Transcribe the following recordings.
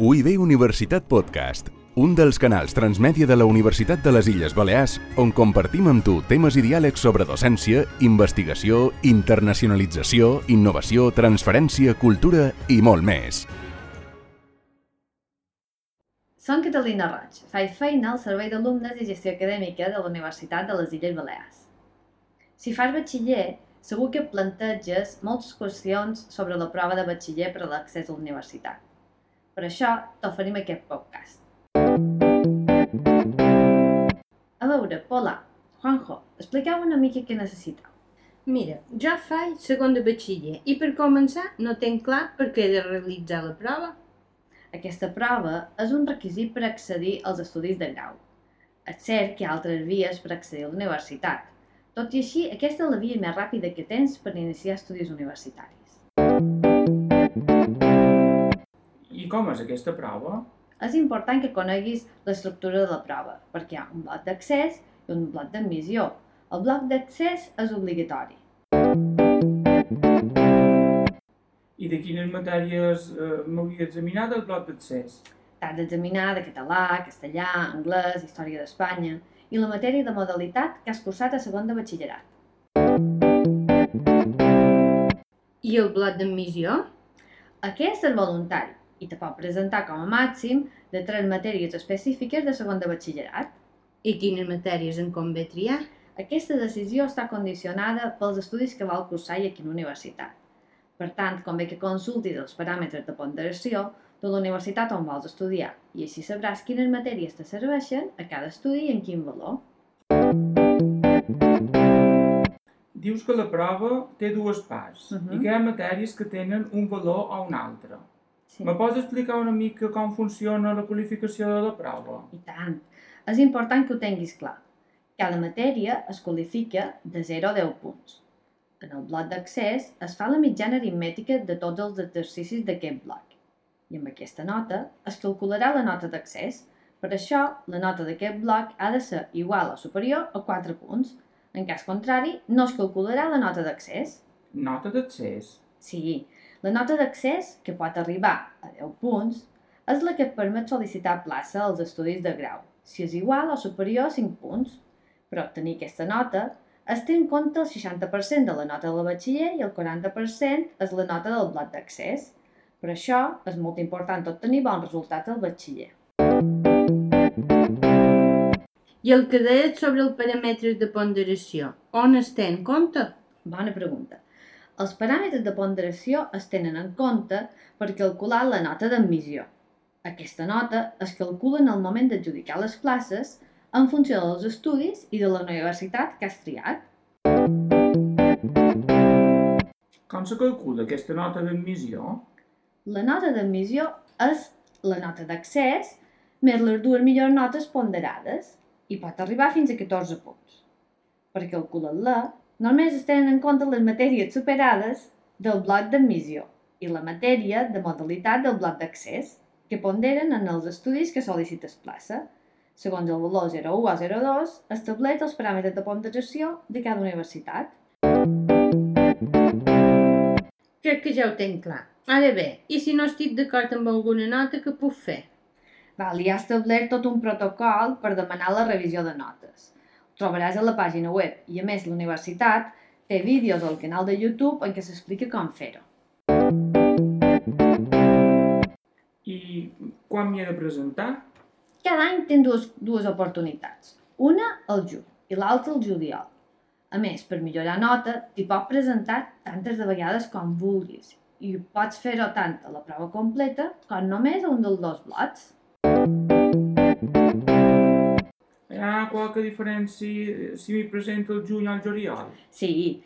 UIB Universitat Podcast, un dels canals transmèdia de la Universitat de les Illes Balears on compartim amb tu temes i diàlegs sobre docència, investigació, internacionalització, innovació, transferència, cultura i molt més. Som Catalina Roig, faig feina al Servei d'Alumnes i Gestió Acadèmica de la Universitat de les Illes Balears. Si fas batxiller, segur que planteges moltes qüestions sobre la prova de batxiller per a l'accés a la universitat. Per això t'oferim aquest podcast. A veure, Pola, Juanjo, expliqueu una mica què necessiteu. Mira, jo faig segon de batxiller i per començar no tenc clar per què he de realitzar la prova. Aquesta prova és un requisit per accedir als estudis de grau. És cert que hi ha altres vies per accedir a la universitat. Tot i així, aquesta és la via més ràpida que tens per iniciar estudis universitaris. I com és aquesta prova? És important que coneguis l'estructura de la prova, perquè hi ha un bloc d'accés i un bloc d'admissió. El bloc d'accés és obligatori. I de quines matèries eh, m'hauria d'examinar del bloc d'accés? T'has d'examinar de català, castellà, anglès, història d'Espanya i la matèria de modalitat que has cursat a segon de batxillerat. I el bloc d'admissió? Aquest és voluntari i te pot presentar com a màxim de tres matèries específiques de segon de batxillerat. I quines matèries en convé triar? Aquesta decisió està condicionada pels estudis que vol cursar i a quina universitat. Per tant, convé que consultis els paràmetres de ponderació de la universitat on vols estudiar i així sabràs quines matèries te serveixen a cada estudi i en quin valor. Dius que la prova té dues parts Mhm. i que hi ha matèries que tenen un valor o un altre. Sí. Me pots explicar una mica com funciona la qualificació de la prova? I tant. És important que ho tinguis clar. Cada matèria es qualifica de 0 a 10 punts. En el bloc d'accés es fa la mitjana aritmètica de tots els exercicis d'aquest bloc. I amb aquesta nota es calcularà la nota d'accés. Per això, la nota d'aquest bloc ha de ser igual o superior a 4 punts. En cas contrari, no es calcularà la nota d'accés. Nota d'accés. Sí, la nota d'accés, que pot arribar a 10 punts, és la que et permet sol·licitar plaça als estudis de grau, si és igual o superior a 5 punts. Per obtenir aquesta nota, es té en compte el 60% de la nota del batxiller i el 40% és la nota del bloc d'accés. Per això, és molt important obtenir bons resultats al batxiller. I el que deies sobre els paràmetres de ponderació, on es té en compte? Bona pregunta. Els paràmetres de ponderació es tenen en compte per calcular la nota d'admissió. Aquesta nota es calcula en el moment d'adjudicar les places en funció dels estudis i de la universitat que has triat. Com se calcula aquesta nota d'admissió? La nota d'admissió és la nota d'accés més les dues millors notes ponderades i pot arribar fins a 14 punts. Per calcular-la, només es tenen en compte les matèries superades del bloc d'admissió i la matèria de modalitat del bloc d'accés, que ponderen en els estudis que sol·licites plaça. Segons el valor 01 o 02, estableix els paràmetres de ponderació de cada universitat. Crec que ja ho tenc clar. Ara bé, i si no estic d'acord amb alguna nota, què puc fer? Val, hi ha establert tot un protocol per demanar la revisió de notes. Trobaràs a la pàgina web i, a més, la universitat té vídeos al canal de YouTube en què s'explica com fer-ho. I quan m'hi he de presentar? Cada any tens dues, dues oportunitats. Una al juny i l'altra al juliol. A més, per millorar nota, t'hi pots presentar tantes de vegades com vulguis i pots fer-ho tant a la prova completa com només a un dels dos blocs. Hi ha qualque diferència si m'hi presento el juny o el juliol? Sí,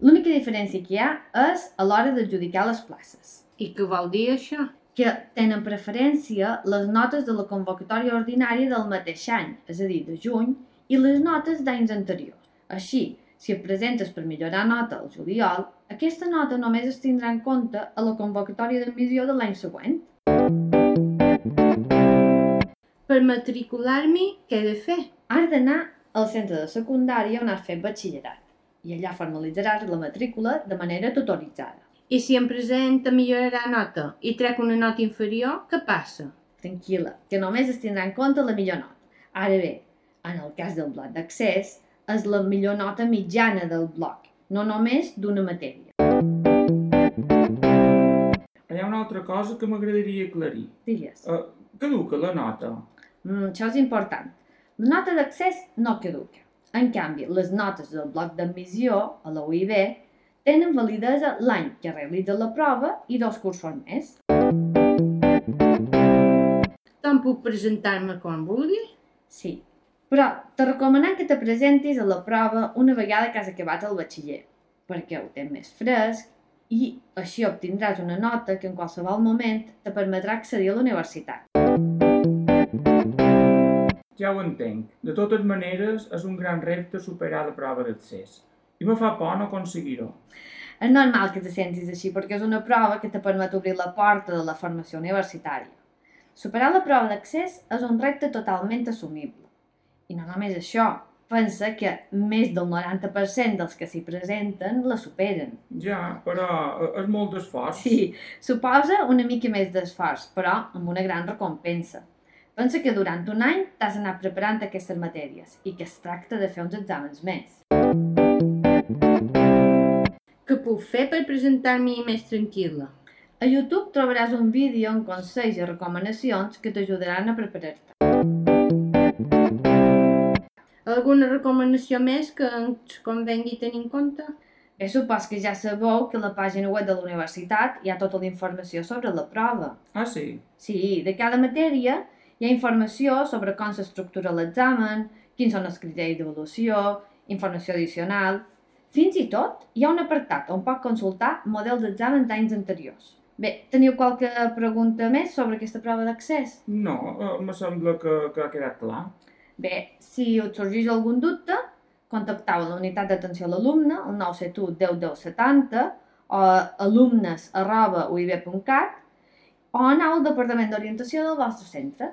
l'única diferència que hi ha és a l'hora d'adjudicar les places. I què vol dir això? que tenen preferència les notes de la convocatòria ordinària del mateix any, és a dir, de juny, i les notes d'anys anteriors. Així, si et presentes per millorar nota al juliol, aquesta nota només es tindrà en compte a la convocatòria d'admissió de l'any següent. Per matricular-m'hi, què he de fer? Has d'anar al centre de secundària on has fet batxillerat i allà formalitzaràs la matrícula de manera tutoritzada. I si em presenta millorarà nota i trec una nota inferior, què passa? Tranquil·la, que només es tindrà en compte la millor nota. Ara bé, en el cas del bloc d'accés, és la millor nota mitjana del bloc, no només d'una matèria. Hi ha una altra cosa que m'agradaria aclarir. Digues. Uh, caduca la nota. Mm, això és important. La nota d'accés no caduca. En canvi, les notes del bloc d'admissió a la UIB tenen validesa l'any que realitza la prova i dos cursos més. Tant puc presentar-me quan vulgui? Sí, però te recomanem que te presentis a la prova una vegada que has acabat el batxiller, perquè ho tens més fresc i així obtindràs una nota que en qualsevol moment te permetrà accedir a la universitat. Ja ho entenc. De totes maneres, és un gran repte superar la prova d'accés. I me fa por no aconseguir-ho. És normal que te sentis així perquè és una prova que te permet obrir la porta de la formació universitària. Superar la prova d'accés és un repte totalment assumible. I no només això, pensa que més del 90% dels que s'hi presenten la superen. Ja, però eh, és molt d'esforç. Sí, suposa una mica més d'esforç, però amb una gran recompensa. Pensa que durant un any t'has anat preparant aquestes matèries i que es tracta de fer uns exàmens més. Què puc fer per presentar-m'hi més tranquil·la? A YouTube trobaràs un vídeo amb consells i recomanacions que t'ajudaran a preparar-te. Alguna recomanació més que ens convengui tenir en compte? Bé, supos que ja sabeu que a la pàgina web de la universitat hi ha tota la informació sobre la prova. Ah, sí? Sí, de cada matèria hi ha informació sobre com s'estructura l'examen, quins són els criteris d'avaluació, informació addicional... Fins i tot hi ha un apartat on pot consultar models d'examen d'anys anteriors. Bé, teniu qualque pregunta més sobre aquesta prova d'accés? No, eh, me sembla que, que ha quedat clar. Bé, si us sorgeix algun dubte, contacteu a la unitat d'atenció a l'alumne, al 971 10 10 70, o alumnes arroba uib.cat, o aneu al departament d'orientació del vostre centre.